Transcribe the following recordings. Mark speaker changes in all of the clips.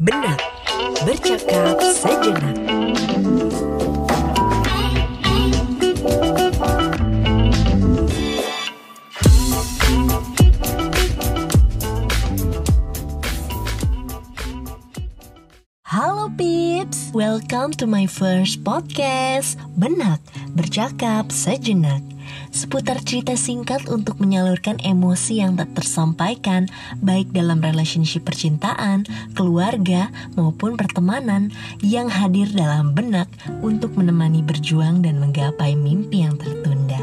Speaker 1: Benar, bercakap sejenak. Halo Pips, welcome to my first podcast. Benak, bercakap sejenak Seputar cerita singkat untuk menyalurkan emosi yang tak tersampaikan Baik dalam relationship percintaan, keluarga, maupun pertemanan Yang hadir dalam benak untuk menemani berjuang dan menggapai mimpi yang tertunda.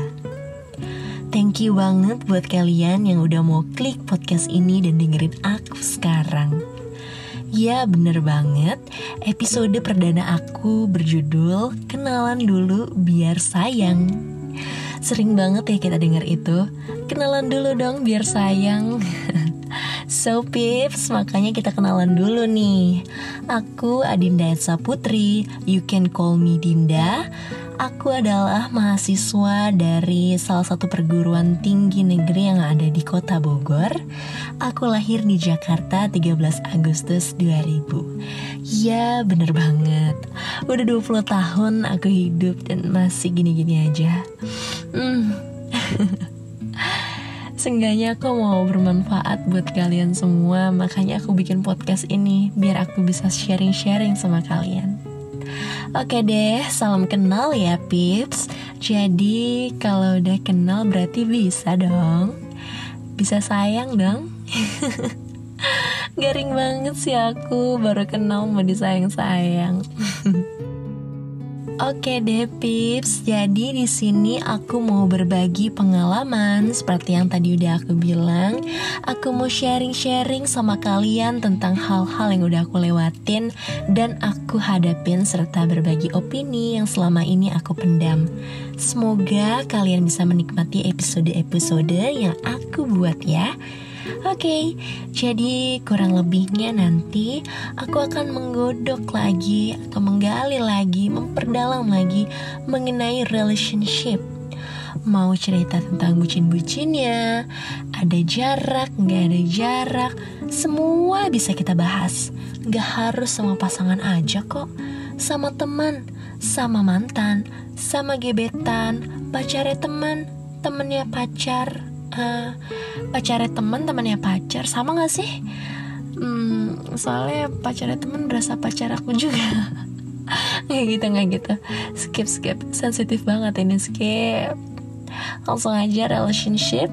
Speaker 1: Thank you banget buat kalian yang udah mau klik podcast ini dan dengerin aku sekarang. Ya bener banget. Episode perdana aku berjudul Kenalan dulu biar sayang Sering banget ya kita denger itu Kenalan dulu dong biar sayang So Pips, makanya kita kenalan dulu nih Aku Adinda Etsa Putri You can call me Dinda Aku adalah mahasiswa dari salah satu perguruan tinggi negeri yang ada di kota Bogor. Aku lahir di Jakarta 13 Agustus 2000. Ya bener banget. Udah 20 tahun aku hidup dan masih gini-gini aja. Hmm. Seenggaknya aku mau bermanfaat buat kalian semua Makanya aku bikin podcast ini Biar aku bisa sharing-sharing sama kalian. Oke deh, salam kenal ya Pips. Jadi kalau udah kenal berarti bisa dong. Bisa sayang dong. Garing banget sih aku baru kenal mau disayang-sayang Oke deh Pips, jadi di sini aku mau berbagi pengalaman seperti yang tadi udah aku bilang. Aku mau sharing-sharing sama kalian tentang hal-hal yang udah aku lewatin dan aku hadapin serta berbagi opini yang selama ini aku pendam. Semoga kalian bisa menikmati episode-episode yang aku buat ya. Oke, okay, jadi kurang lebihnya nanti aku akan menggodok lagi atau menggali lagi, memperdalam lagi mengenai relationship. Mau cerita tentang bucin-bucinnya, ada jarak, nggak ada jarak, semua bisa kita bahas. Nggak harus sama pasangan aja kok, sama teman, sama mantan, sama gebetan, pacarnya teman, temennya pacar, uh, pacarnya temen temannya pacar. Sama gak sih? Hmm, soalnya pacarnya temen berasa pacar aku juga. Nggak gitu nggak gitu. Skip skip. Sensitif banget ini skip. Langsung aja relationship.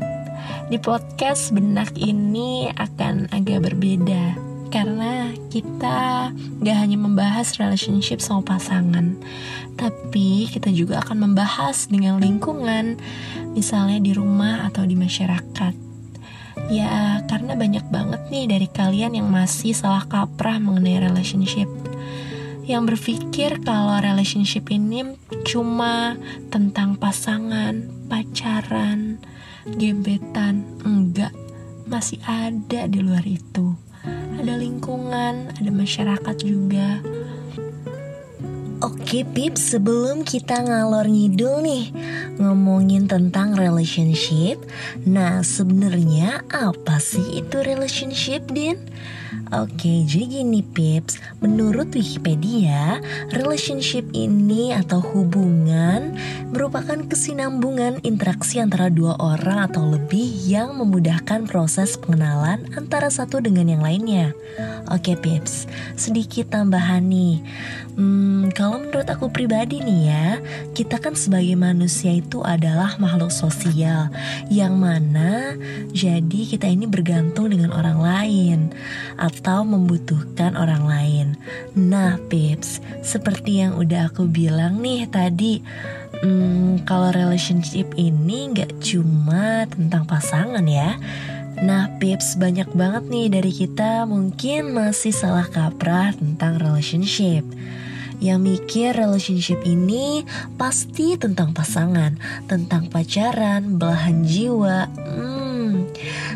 Speaker 1: Di podcast benak ini akan agak berbeda karena kita gak hanya membahas relationship sama pasangan, tapi kita juga akan membahas dengan lingkungan, misalnya di rumah atau di masyarakat. Ya, karena banyak banget nih dari kalian yang masih salah kaprah mengenai relationship. Yang berpikir kalau relationship ini cuma tentang pasangan, pacaran, gebetan. Enggak, masih ada di luar itu ada lingkungan, ada masyarakat juga. Oke Pips, sebelum kita ngalor ngidul nih ngomongin tentang relationship, nah sebenarnya apa sih itu relationship, Din? Oke, jadi gini Pips, menurut Wikipedia, relationship ini atau hubungan merupakan kesinambungan interaksi antara dua orang atau lebih yang memudahkan proses pengenalan antara satu dengan yang lainnya. Oke Pips, sedikit tambahan nih. Hmm, kalau menurut aku pribadi nih ya, kita kan sebagai manusia itu adalah makhluk sosial yang mana jadi kita ini bergantung dengan orang lain atau membutuhkan orang lain. Nah, Pips, seperti yang udah aku bilang nih tadi, hmm, kalau relationship ini nggak cuma tentang pasangan ya. Nah, Pips, banyak banget nih dari kita mungkin masih salah kaprah tentang relationship yang mikir relationship ini pasti tentang pasangan, tentang pacaran, belahan jiwa. Hmm,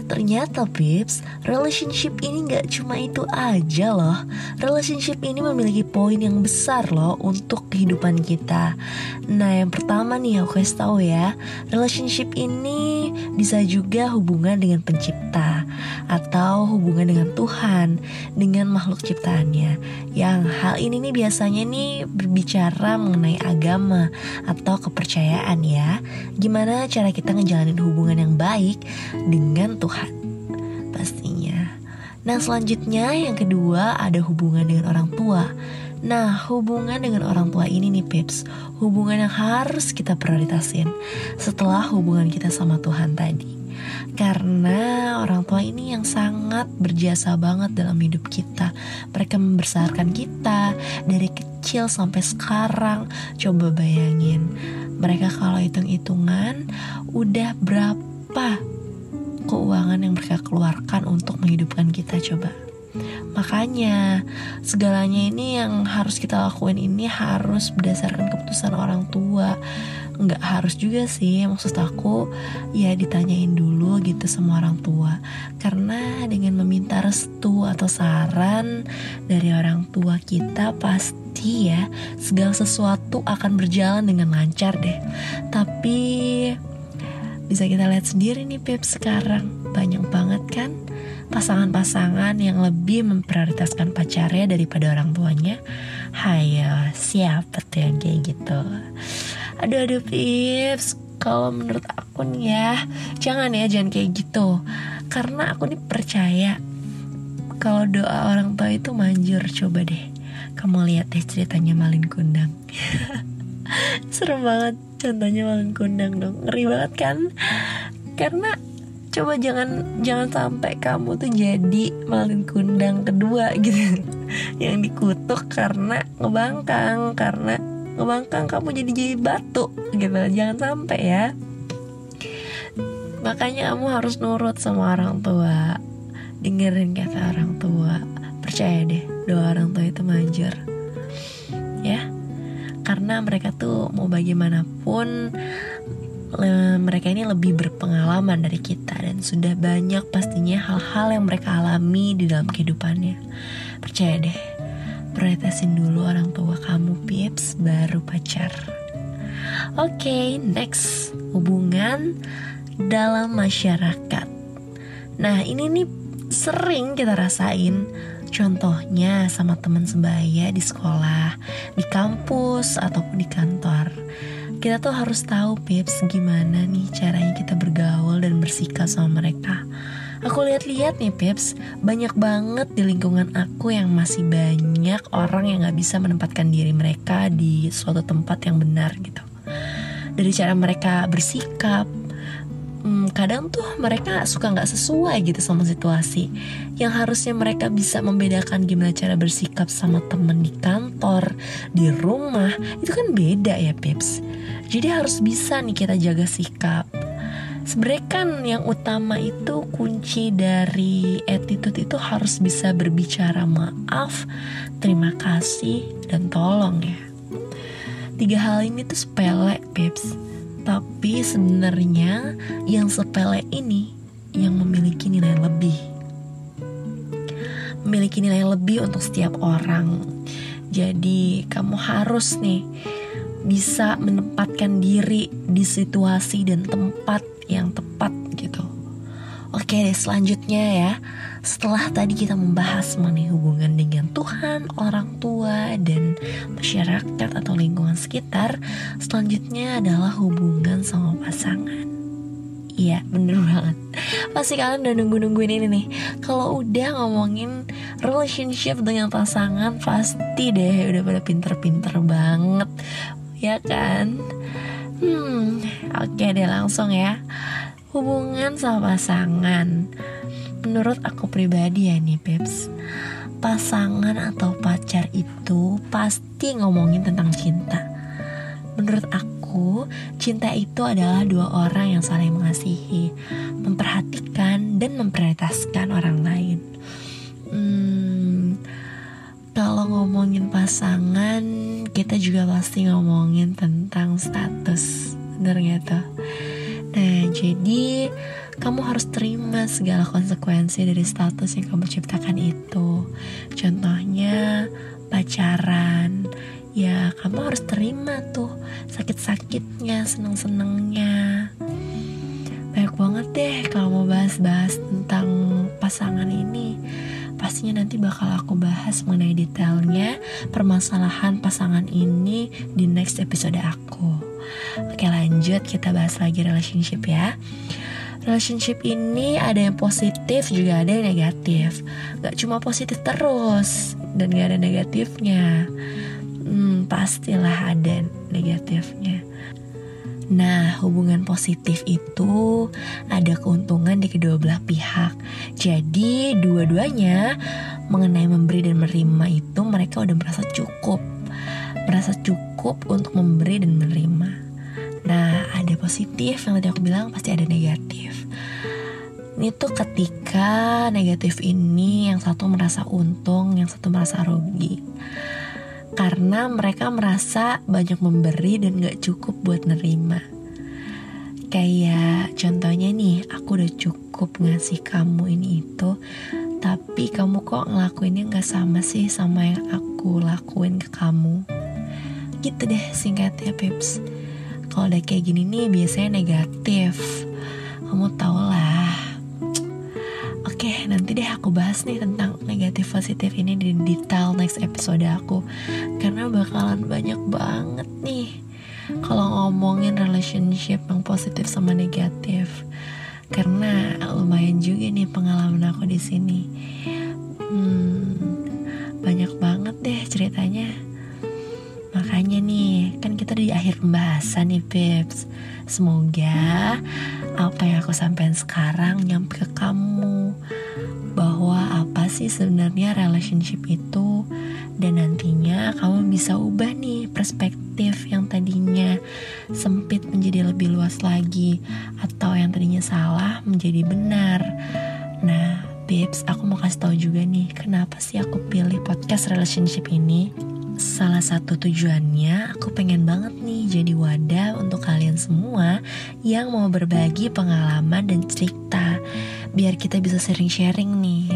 Speaker 1: Ternyata Pips, relationship ini gak cuma itu aja loh. Relationship ini memiliki poin yang besar loh untuk kehidupan kita. Nah yang pertama nih aku kasih tahu ya. Relationship ini bisa juga hubungan dengan pencipta Atau hubungan dengan Tuhan Dengan makhluk ciptaannya Yang hal ini nih biasanya nih berbicara mengenai agama Atau kepercayaan ya Gimana cara kita ngejalanin hubungan yang baik dengan Tuhan pastinya. Nah selanjutnya yang kedua ada hubungan dengan orang tua. Nah hubungan dengan orang tua ini nih Pips Hubungan yang harus kita prioritasin Setelah hubungan kita sama Tuhan tadi karena orang tua ini yang sangat berjasa banget dalam hidup kita. Mereka membesarkan kita dari kecil sampai sekarang. Coba bayangin, mereka kalau hitung-hitungan udah berapa keuangan yang mereka keluarkan untuk menghidupkan kita coba Makanya segalanya ini yang harus kita lakuin ini harus berdasarkan keputusan orang tua Nggak harus juga sih maksud aku ya ditanyain dulu gitu sama orang tua. Karena dengan meminta restu atau saran dari orang tua kita pasti ya segala sesuatu akan berjalan dengan lancar deh. Tapi bisa kita lihat sendiri nih Pep sekarang. Banyak banget kan pasangan-pasangan yang lebih memprioritaskan pacarnya daripada orang tuanya. Hayo siapa tuh yang kayak gitu Aduh aduh Pips. Kalau menurut aku nih ya Jangan ya jangan kayak gitu. Karena aku nih percaya Kalau doa orang tua itu manjur. Coba deh Kamu lihat deh ceritanya Malin Kundang. Serem banget contohnya malin kundang dong. Ngeri banget kan? Karena coba jangan jangan sampai kamu tuh jadi malin kundang kedua gitu. Yang dikutuk karena ngebangkang karena ngebangkang kamu jadi jadi batu gitu. Jangan sampai ya. Makanya kamu harus nurut sama orang tua. Dengerin kata orang tua. Percaya deh doa orang tua itu manjur. Ya. Karena mereka tuh mau bagaimanapun mereka ini lebih berpengalaman dari kita dan sudah banyak pastinya hal-hal yang mereka alami di dalam kehidupannya. Percaya deh, prioritasin dulu orang tua kamu, Pips, baru pacar. Oke, okay, next hubungan dalam masyarakat. Nah, ini nih sering kita rasain Contohnya sama teman sebaya di sekolah, di kampus, ataupun di kantor. Kita tuh harus tahu Pips gimana nih caranya kita bergaul dan bersikap sama mereka. Aku lihat-lihat nih Pips, banyak banget di lingkungan aku yang masih banyak orang yang gak bisa menempatkan diri mereka di suatu tempat yang benar gitu. Dari cara mereka bersikap, hmm, kadang tuh mereka suka nggak sesuai gitu sama situasi. Yang harusnya mereka bisa membedakan gimana cara bersikap sama temen di kantor di rumah itu kan beda ya peps jadi harus bisa nih kita jaga sikap sebenarnya kan yang utama itu kunci dari attitude itu harus bisa berbicara maaf terima kasih dan tolong ya tiga hal ini tuh sepele peps tapi sebenarnya yang sepele ini yang memiliki nilai lebih. Memiliki nilai lebih untuk setiap orang. Jadi kamu harus nih bisa menempatkan diri di situasi dan tempat yang tepat gitu. Oke deh selanjutnya ya. Setelah tadi kita membahas mengenai hubungan dengan Tuhan, orang tua, dan masyarakat atau lingkungan sekitar Selanjutnya adalah hubungan sama pasangan. Iya bener banget. Pasti kalian udah nunggu-nungguin ini nih. Kalau udah ngomongin relationship dengan pasangan Pasti deh udah pada pinter-pinter banget Ya kan? Hmm, oke deh langsung ya. Hubungan sama pasangan. Menurut aku pribadi ya nih Peps Pasangan atau pacar itu pasti ngomongin tentang cinta. Menurut aku, cinta itu adalah dua orang yang saling mengasihi Memperhatikan dan memprioritaskan orang lain Kalau ngomongin pasangan, kita juga pasti ngomongin tentang status Bener gak tuh? Nah, jadi kamu harus terima segala konsekuensi dari status yang kamu ciptakan itu. Contohnya pacaran, ya kamu harus terima tuh sakit-sakitnya, seneng-senengnya. Banyak banget deh kalau mau bahas-bahas tentang pasangan ini. Pastinya nanti bakal aku bahas mengenai detailnya permasalahan pasangan ini di next episode aku. Oke lanjut kita bahas lagi relationship ya. Relationship ini ada yang positif juga ada yang negatif. Gak cuma positif terus dan gak ada negatifnya. Hmm, pastilah ada negatifnya Nah, hubungan positif itu ada keuntungan di kedua belah pihak. Jadi, dua-duanya mengenai memberi dan menerima itu mereka udah merasa cukup. Merasa cukup untuk memberi dan menerima. Nah, ada positif yang tadi aku bilang pasti ada negatif. Ini tuh ketika negatif ini yang satu merasa untung, yang satu merasa rugi karena mereka merasa banyak memberi dan gak cukup buat nerima. Kayak contohnya nih, aku udah cukup ngasih kamu ini itu, tapi kamu kok ngelakuinnya gak sama sih sama yang aku lakuin ke kamu. Gitu deh singkatnya Pips. Kalau udah kayak gini nih biasanya negatif. Kamu tau lah Oke, nanti deh aku bahas nih tentang negatif positif ini di detail next episode aku. Karena bakalan banyak banget nih kalau ngomongin relationship yang positif sama negatif. Karena lumayan juga nih pengalaman aku di sini. Hmm, banyak banget deh ceritanya. Makanya nih, kan kita di akhir pembahasan nih, Pips. Semoga apa yang aku sampaikan sekarang nyampe ke kamu bahwa apa sih sebenarnya relationship itu? Dan nantinya kamu bisa ubah nih perspektif yang tadinya sempit menjadi lebih luas lagi atau yang tadinya salah menjadi benar. Nah, Bips, aku mau kasih tahu juga nih kenapa sih aku pilih podcast relationship ini? Salah satu tujuannya aku pengen banget nih jadi wadah untuk kalian semua yang mau berbagi pengalaman dan cerita biar kita bisa sharing-sharing nih.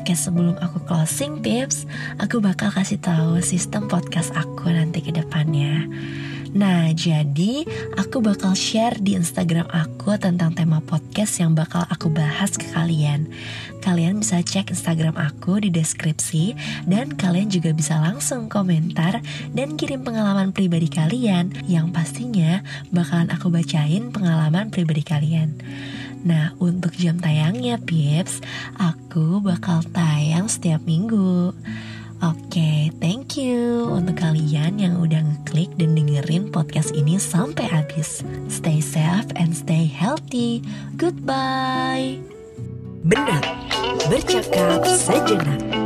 Speaker 1: Oke sebelum aku closing tips, aku bakal kasih tahu sistem podcast aku nanti ke depannya. Nah, jadi aku bakal share di Instagram aku tentang tema podcast yang bakal aku bahas ke kalian. Kalian bisa cek Instagram aku di deskripsi dan kalian juga bisa langsung komentar dan kirim pengalaman pribadi kalian yang pastinya bakalan aku bacain pengalaman pribadi kalian. Nah, untuk jam tayangnya, Pips, aku bakal tayang setiap minggu. Oke, okay, thank you untuk kalian yang udah ngeklik dan dengerin podcast ini sampai habis. Stay safe and stay healthy. Goodbye.
Speaker 2: Benar, bercakap sejenak.